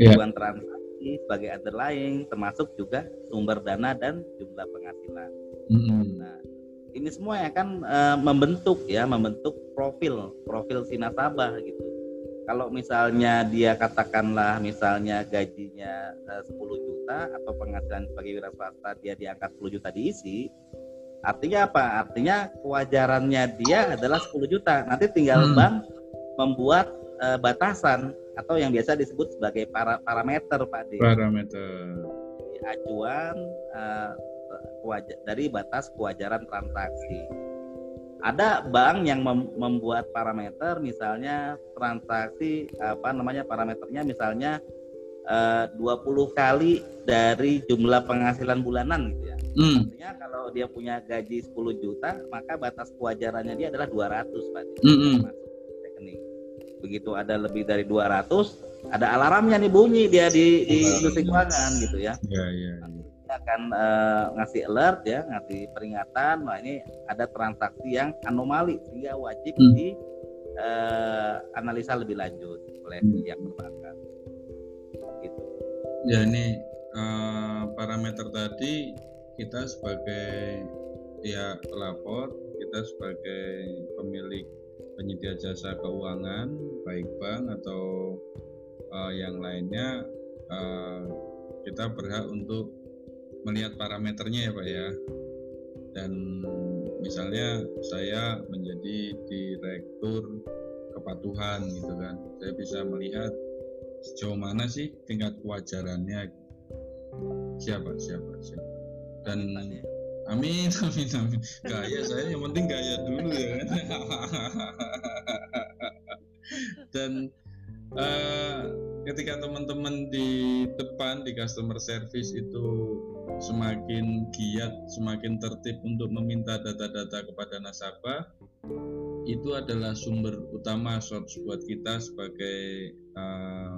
iya. tujuan yeah. transaksi sebagai underlying, termasuk juga sumber dana dan jumlah penghasilan. Ini semua ya kan uh, membentuk ya membentuk profil profil si nasabah gitu kalau misalnya dia katakanlah misalnya gajinya uh, 10 juta atau penghasilan sebagai wira swasta dia diangkat 10 juta diisi artinya apa artinya kewajarannya dia adalah 10 juta nanti tinggal hmm. bank membuat uh, batasan atau yang biasa disebut sebagai para, parameter Pak D. Parameter. Acuan uh, dari batas kewajaran transaksi. Ada bank yang mem membuat parameter, misalnya transaksi apa namanya parameternya, misalnya eh, uh, 20 kali dari jumlah penghasilan bulanan gitu ya. Hmm. Artinya kalau dia punya gaji 10 juta, maka batas kewajarannya dia adalah 200 Pak. Hmm. hmm. rekening. Begitu ada lebih dari 200, ada alarmnya nih bunyi dia di, di industri keuangan gitu ya. Iya, iya. Iya akan uh, ngasih alert ya, ngasih peringatan, nah ini ada transaksi yang anomali sehingga wajib hmm. di uh, analisa lebih lanjut oleh hmm. pihak perbankan. Gitu. Ya ini uh, parameter tadi kita sebagai pihak pelapor, kita sebagai pemilik penyedia jasa keuangan, baik bank atau uh, yang lainnya, uh, kita berhak untuk melihat parameternya ya Pak ya. Dan misalnya saya menjadi direktur kepatuhan gitu kan. Saya bisa melihat sejauh mana sih tingkat kewajarannya. Siapa siapa siapa. Dan Amin, amin, amin. Gaya saya yang penting gaya dulu ya kan. Dan uh, ketika teman-teman di depan di customer service itu semakin giat, semakin tertib untuk meminta data-data kepada nasabah, itu adalah sumber utama source buat kita sebagai uh,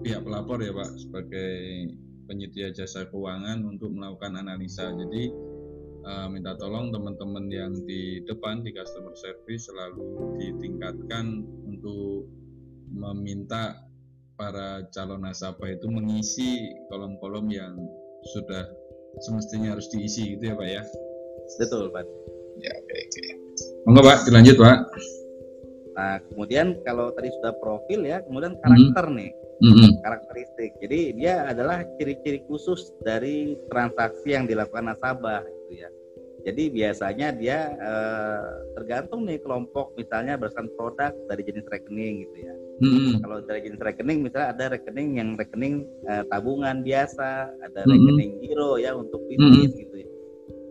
pihak pelapor ya Pak, sebagai penyedia jasa keuangan untuk melakukan analisa. Jadi uh, minta tolong teman-teman yang di depan di customer service selalu ditingkatkan untuk meminta para calon nasabah itu mengisi kolom-kolom yang sudah semestinya harus diisi gitu ya Pak ya betul Pak ya oke okay, oke okay. monggo Pak dilanjut Pak nah kemudian kalau tadi sudah profil ya kemudian karakter mm -hmm. nih mm -hmm. karakteristik jadi dia adalah ciri-ciri khusus dari transaksi yang dilakukan nasabah gitu ya jadi biasanya dia eh, tergantung nih kelompok misalnya berdasarkan produk dari jenis rekening gitu ya. Hmm. Kalau dari jenis rekening misalnya ada rekening yang rekening eh, tabungan biasa, ada hmm. rekening giro ya untuk bisnis hmm. gitu ya.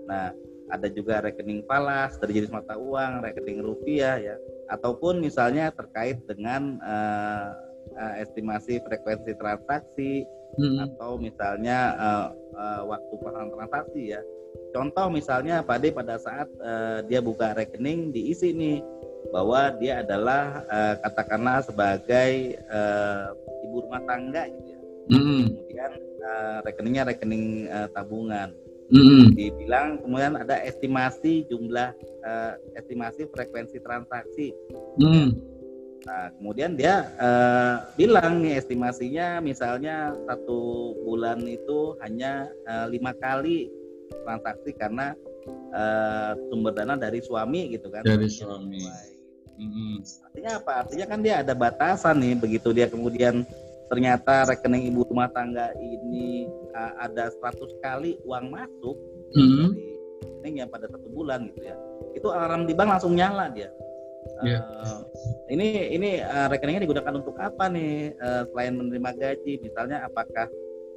Nah, ada juga rekening falas dari jenis mata uang, rekening rupiah ya, ataupun misalnya terkait dengan eh, eh, estimasi frekuensi transaksi hmm. atau misalnya eh, eh, waktu pelaksanaan transaksi ya Contoh misalnya Pak De pada saat uh, dia buka rekening diisi nih bahwa dia adalah uh, katakanlah sebagai uh, ibu rumah tangga gitu ya. Mm. Kemudian uh, rekeningnya rekening uh, tabungan. Mm. Dibilang kemudian ada estimasi jumlah uh, estimasi frekuensi transaksi. Mm. Nah, kemudian dia uh, bilang nih estimasinya misalnya satu bulan itu hanya lima kali transaksi karena uh, sumber dana dari suami gitu kan dari suami mm-hmm. artinya apa artinya kan dia ada batasan nih begitu dia kemudian ternyata rekening ibu rumah tangga ini uh, ada 100 kali uang masuk mm-hmm. dari rekening yang pada satu bulan gitu ya itu alarm di bank langsung nyala dia Yeah. Iya. Uh, ini ini uh, rekeningnya digunakan untuk apa nih uh, selain menerima gaji misalnya apakah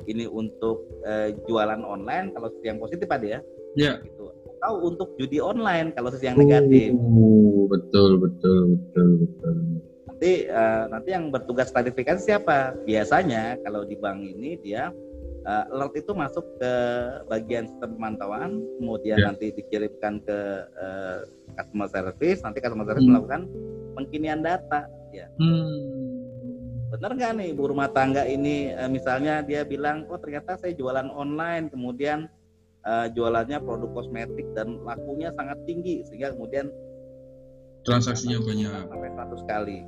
ini untuk uh, jualan online kalau yang positif ada ya. Iya. Gitu. Atau untuk judi online kalau sisi yang negatif. Uh, betul betul betul betul. Nanti uh, nanti yang bertugas klarifikasi siapa? Biasanya kalau di bank ini dia uh, alert itu masuk ke bagian sistem pemantauan, kemudian yeah. nanti dikirimkan ke uh, customer service, nanti customer service hmm. melakukan pengkinian data ya. Hmm benar nggak nih ibu rumah tangga ini uh, misalnya dia bilang oh ternyata saya jualan online kemudian uh, jualannya produk kosmetik dan lakunya sangat tinggi sehingga kemudian transaksinya banyak sampai 100 kali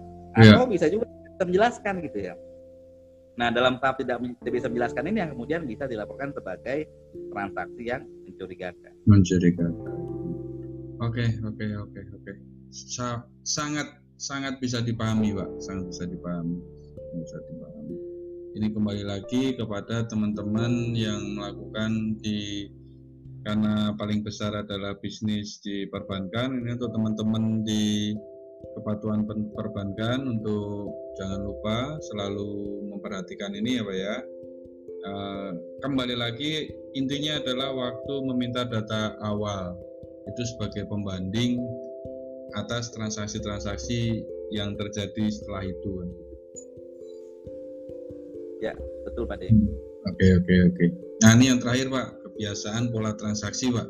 yeah. atau bisa juga menjelaskan gitu ya nah dalam tahap tidak, tidak bisa menjelaskan ini yang kemudian bisa dilaporkan sebagai transaksi yang mencurigakan mencurigakan Oke, oke, oke, oke. Sangat sangat bisa dipahami, Pak. Sangat bisa dipahami. Bisa dipahami. Ini kembali lagi kepada teman-teman yang melakukan di karena paling besar adalah bisnis di perbankan. Ini untuk teman-teman di kepatuhan perbankan untuk jangan lupa selalu memperhatikan ini ya Pak ya. Uh, kembali lagi intinya adalah waktu meminta data awal itu sebagai pembanding atas transaksi-transaksi yang terjadi setelah itu. Ya, betul Pak De. Hmm. Oke, oke, oke. Nah, ini yang terakhir Pak, kebiasaan pola transaksi Pak.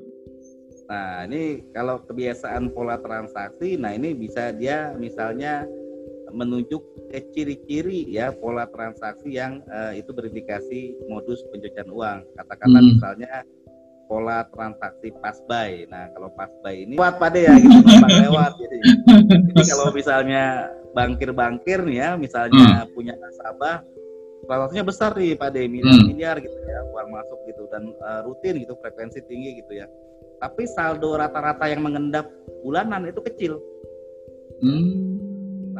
Nah, ini kalau kebiasaan pola transaksi, nah ini bisa dia misalnya menunjuk ke ciri-ciri ya pola transaksi yang uh, itu berindikasi modus pencucian uang. Katakanlah hmm. misalnya pola transaksi pas buy. Nah, kalau pas buy ini lewat pada ya gitu, lewat jadi. jadi kalau misalnya bankir-bankir nih ya, misalnya hmm. punya nasabah transaksinya besar nih pada miliar hmm. miliar gitu ya uang masuk gitu dan uh, rutin gitu frekuensi tinggi gitu ya. Tapi saldo rata-rata yang mengendap bulanan itu kecil. Hmm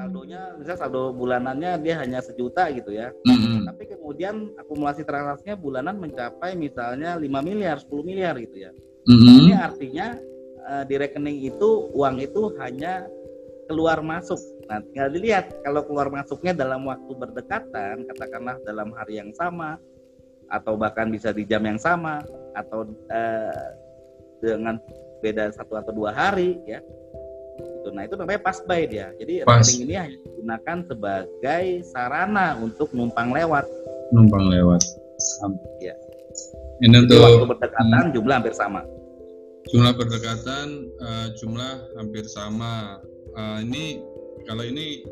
saldonya misalnya saldo bulanannya dia hanya sejuta gitu ya mm-hmm. tapi kemudian akumulasi transaksinya bulanan mencapai misalnya 5 miliar 10 miliar gitu ya mm-hmm. ini artinya uh, di rekening itu uang itu hanya keluar masuk nah tinggal dilihat kalau keluar masuknya dalam waktu berdekatan katakanlah dalam hari yang sama atau bahkan bisa di jam yang sama atau uh, dengan beda satu atau dua hari ya gitu. Nah itu namanya pas buy dia. Jadi pas. rekening ini hanya digunakan sebagai sarana untuk numpang lewat. Numpang lewat. Ya. Ini untuk waktu berdekatan hmm. jumlah hampir sama. Jumlah berdekatan uh, jumlah hampir sama. Uh, ini kalau ini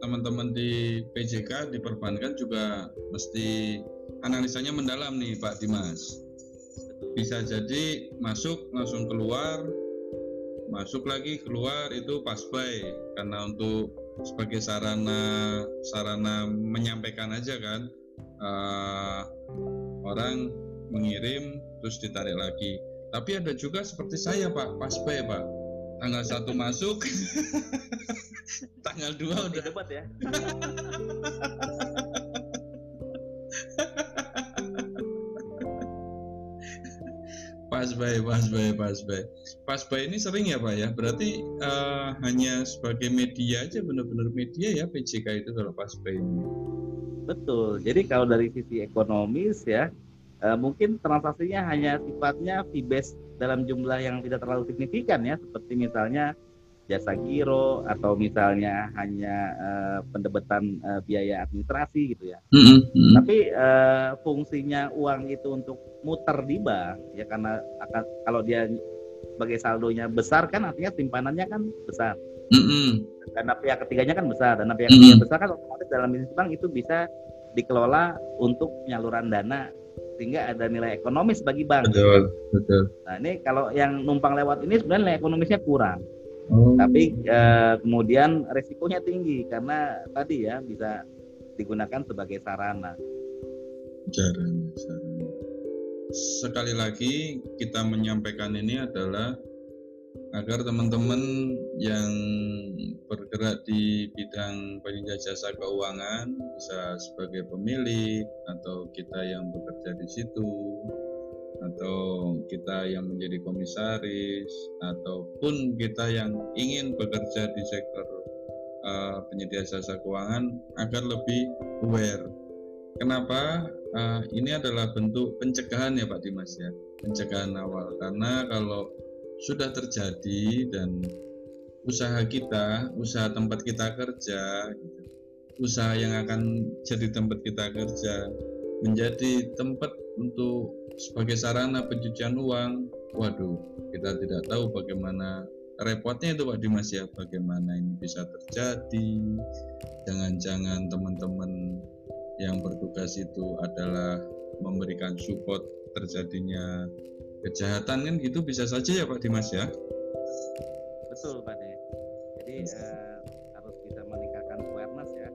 teman-teman di PJK di perbankan juga mesti analisanya mendalam nih Pak Dimas. Bisa jadi masuk langsung keluar masuk lagi keluar itu pas buy karena untuk sebagai sarana sarana menyampaikan aja kan uh, orang mengirim terus ditarik lagi. Tapi ada juga seperti saya pak pas buy pak tanggal satu masuk tanggal dua udah dapat ya Pas baik, pas baik, pas baik. Pas baik ini sering ya Pak ya. Berarti uh, hanya sebagai media aja benar-benar media ya PJK itu kalau pas baik ini. Betul. Jadi kalau dari sisi ekonomis ya, uh, mungkin transaksinya hanya sifatnya fee based dalam jumlah yang tidak terlalu signifikan ya, seperti misalnya jasa giro atau misalnya hanya uh, pendebetan uh, biaya administrasi gitu ya. Mm -hmm. Tapi uh, fungsinya uang itu untuk muter di bank ya karena akan kalau dia sebagai saldonya besar kan artinya simpanannya kan besar. Mm -hmm. Dana pihak ketiganya kan besar, dana pihak mm -hmm. ketiga besar kan otomatis dalam bisnis bank itu bisa dikelola untuk penyaluran dana sehingga ada nilai ekonomis bagi bank. Betul, betul. Nah ini kalau yang numpang lewat ini sebenarnya nilai ekonomisnya kurang. Oh. Tapi eh, kemudian resikonya tinggi karena tadi ya bisa digunakan sebagai sarana. Sarana, sarana. Sekali lagi kita menyampaikan ini adalah agar teman-teman yang bergerak di bidang penyedia jasa keuangan bisa sebagai pemilik atau kita yang bekerja di situ atau kita yang menjadi komisaris ataupun kita yang ingin bekerja di sektor uh, penyedia jasa keuangan agar lebih aware. Kenapa? Uh, ini adalah bentuk pencegahan ya Pak Dimas ya, pencegahan awal. Karena kalau sudah terjadi dan usaha kita, usaha tempat kita kerja, usaha yang akan jadi tempat kita kerja menjadi tempat untuk sebagai sarana pencucian uang, waduh, kita tidak tahu bagaimana repotnya itu Pak Dimas ya, bagaimana ini bisa terjadi. Jangan-jangan teman-teman yang bertugas itu adalah memberikan support terjadinya kejahatan kan gitu bisa saja ya Pak Dimas ya. Betul Pak De. Jadi uh, harus bisa meningkatkan awareness ya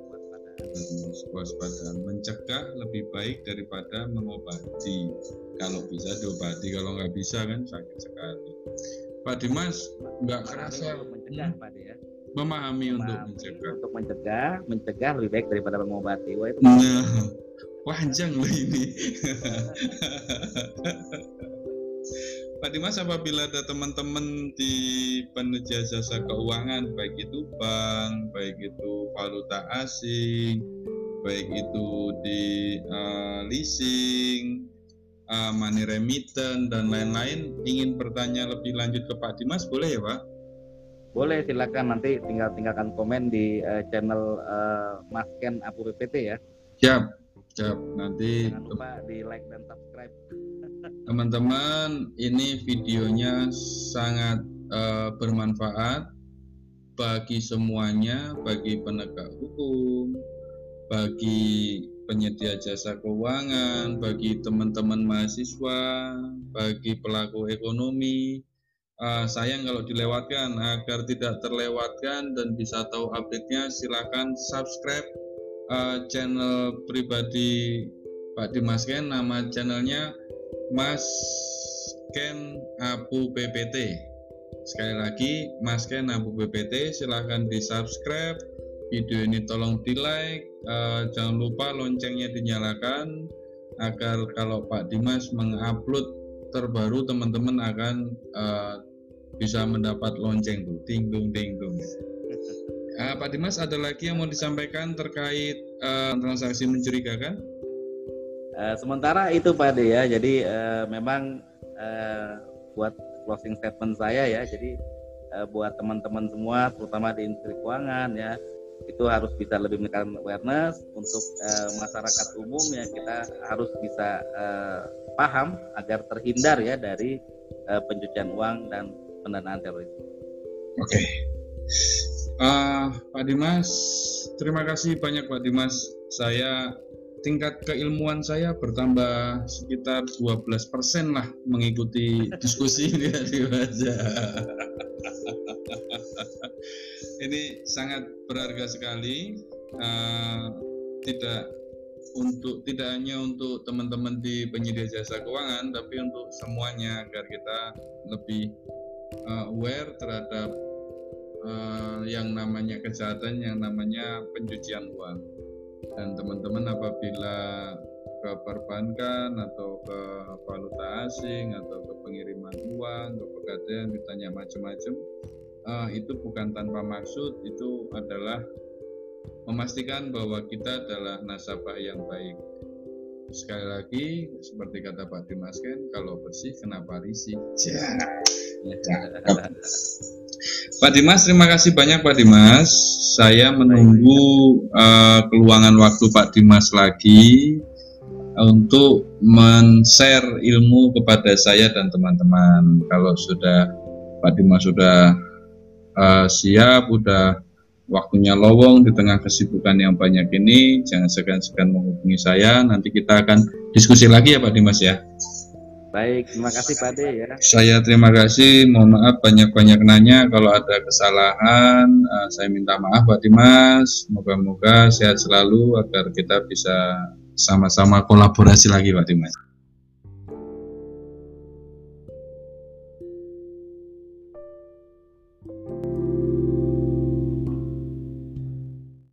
kewaspadaan mencegah lebih baik daripada mengobati. Kalau bisa diobati kalau nggak bisa kan sakit sekali. Pak Dimas nggak kerasa. mencegah Pak De ya. Memahami, memahami untuk mencegah. untuk mencegah mencegah lebih baik daripada mengobati. Wah itu nah, panjang loh ini Pak Dimas apabila ada teman-teman di penyedia jasa keuangan baik itu bank, baik itu valuta asing, baik itu di uh, leasing, uh, money remittance dan lain-lain ingin bertanya lebih lanjut ke Pak Dimas boleh ya Pak? Boleh silakan nanti tinggal tinggalkan komen di uh, channel uh, Mas Ken Apu PPT ya. Siap, siap. Nanti jangan lupa di like dan subscribe. Teman-teman, ini videonya sangat uh, bermanfaat bagi semuanya, bagi penegak hukum, bagi penyedia jasa keuangan, bagi teman-teman mahasiswa, bagi pelaku ekonomi. Uh, sayang kalau dilewatkan, agar tidak terlewatkan dan bisa tahu update-nya, silakan subscribe uh, channel pribadi Pak Dimas Ken. Nama channelnya Mas Ken Apu PPT. Sekali lagi, Mas Ken Apu PPT, silahkan di subscribe. Video ini tolong di like. Uh, jangan lupa loncengnya dinyalakan agar kalau Pak Dimas mengupload terbaru teman-teman akan uh, bisa mendapat lonceng tuh tinggung tinggung uh, Pak Dimas ada lagi yang mau disampaikan terkait uh, transaksi mencurigakan Uh, sementara itu Pak De ya, jadi uh, memang uh, buat closing statement saya ya, jadi uh, buat teman-teman semua, terutama di industri keuangan ya, itu harus bisa lebih meningkatkan awareness untuk uh, masyarakat umum ya kita harus bisa uh, paham agar terhindar ya dari uh, pencucian uang dan pendanaan teroris. Oke. Okay. Uh, Pak Dimas, terima kasih banyak Pak Dimas. Saya tingkat keilmuan saya bertambah sekitar 12% lah mengikuti diskusi ini tadi ini sangat berharga sekali. Uh, tidak untuk tidak hanya untuk teman-teman di penyedia jasa keuangan, tapi untuk semuanya agar kita lebih uh, aware terhadap uh, yang namanya kejahatan, yang namanya pencucian uang dan teman-teman apabila ke perbankan atau ke valuta asing atau ke pengiriman uang ke pegadaian ditanya macam-macam uh, itu bukan tanpa maksud itu adalah memastikan bahwa kita adalah nasabah yang baik sekali lagi seperti kata Pak Dimas Ken kalau bersih kenapa risih. Pak Dimas, terima kasih banyak Pak Dimas. Saya menunggu uh, keluangan waktu Pak Dimas lagi untuk men-share ilmu kepada saya dan teman-teman. Kalau sudah Pak Dimas sudah uh, siap, sudah waktunya lowong di tengah kesibukan yang banyak ini, jangan segan-segan menghubungi saya. Nanti kita akan diskusi lagi ya Pak Dimas ya. Baik, terima kasih Pak De ya. Saya terima kasih. Mohon maaf banyak-banyak nanya kalau ada kesalahan. Uh, saya minta maaf Pak Dimas. Moga-moga sehat selalu agar kita bisa sama-sama kolaborasi lagi Pak Dimas.